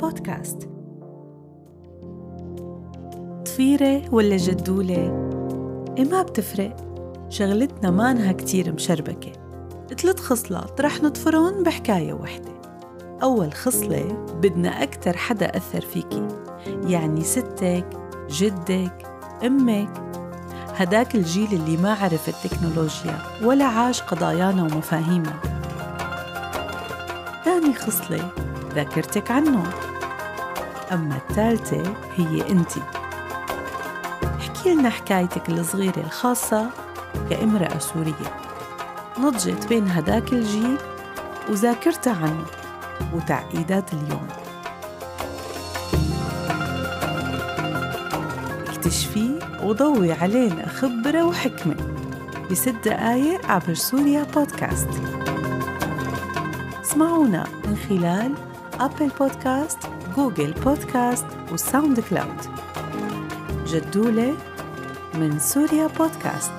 بودكاست. طفيرة ولا جدولة؟ إيه ما بتفرق. شغلتنا مانها كتير مشربكة. ثلاث خصلات رح نطفرون بحكاية وحدة. أول خصلة بدنا أكتر حدا أثر فيكي. يعني ستك، جدك، أمك. هداك الجيل اللي ما عرف التكنولوجيا ولا عاش قضايانا ومفاهيمنا ثاني خصلة ذاكرتك عنه. أما الثالثة هي أنتِ. احكي لنا حكايتك الصغيرة الخاصة كامرأة سورية. نضجت بين هداك الجيل وذاكرتها عنه وتعقيدات اليوم. اكتشفي وضوي علينا خبرة وحكمة بست دقايق عبر سوريا بودكاست. اسمعونا من خلال Apple Podcast Google Podcast و SoundCloud جدولة من سوريا بودكاست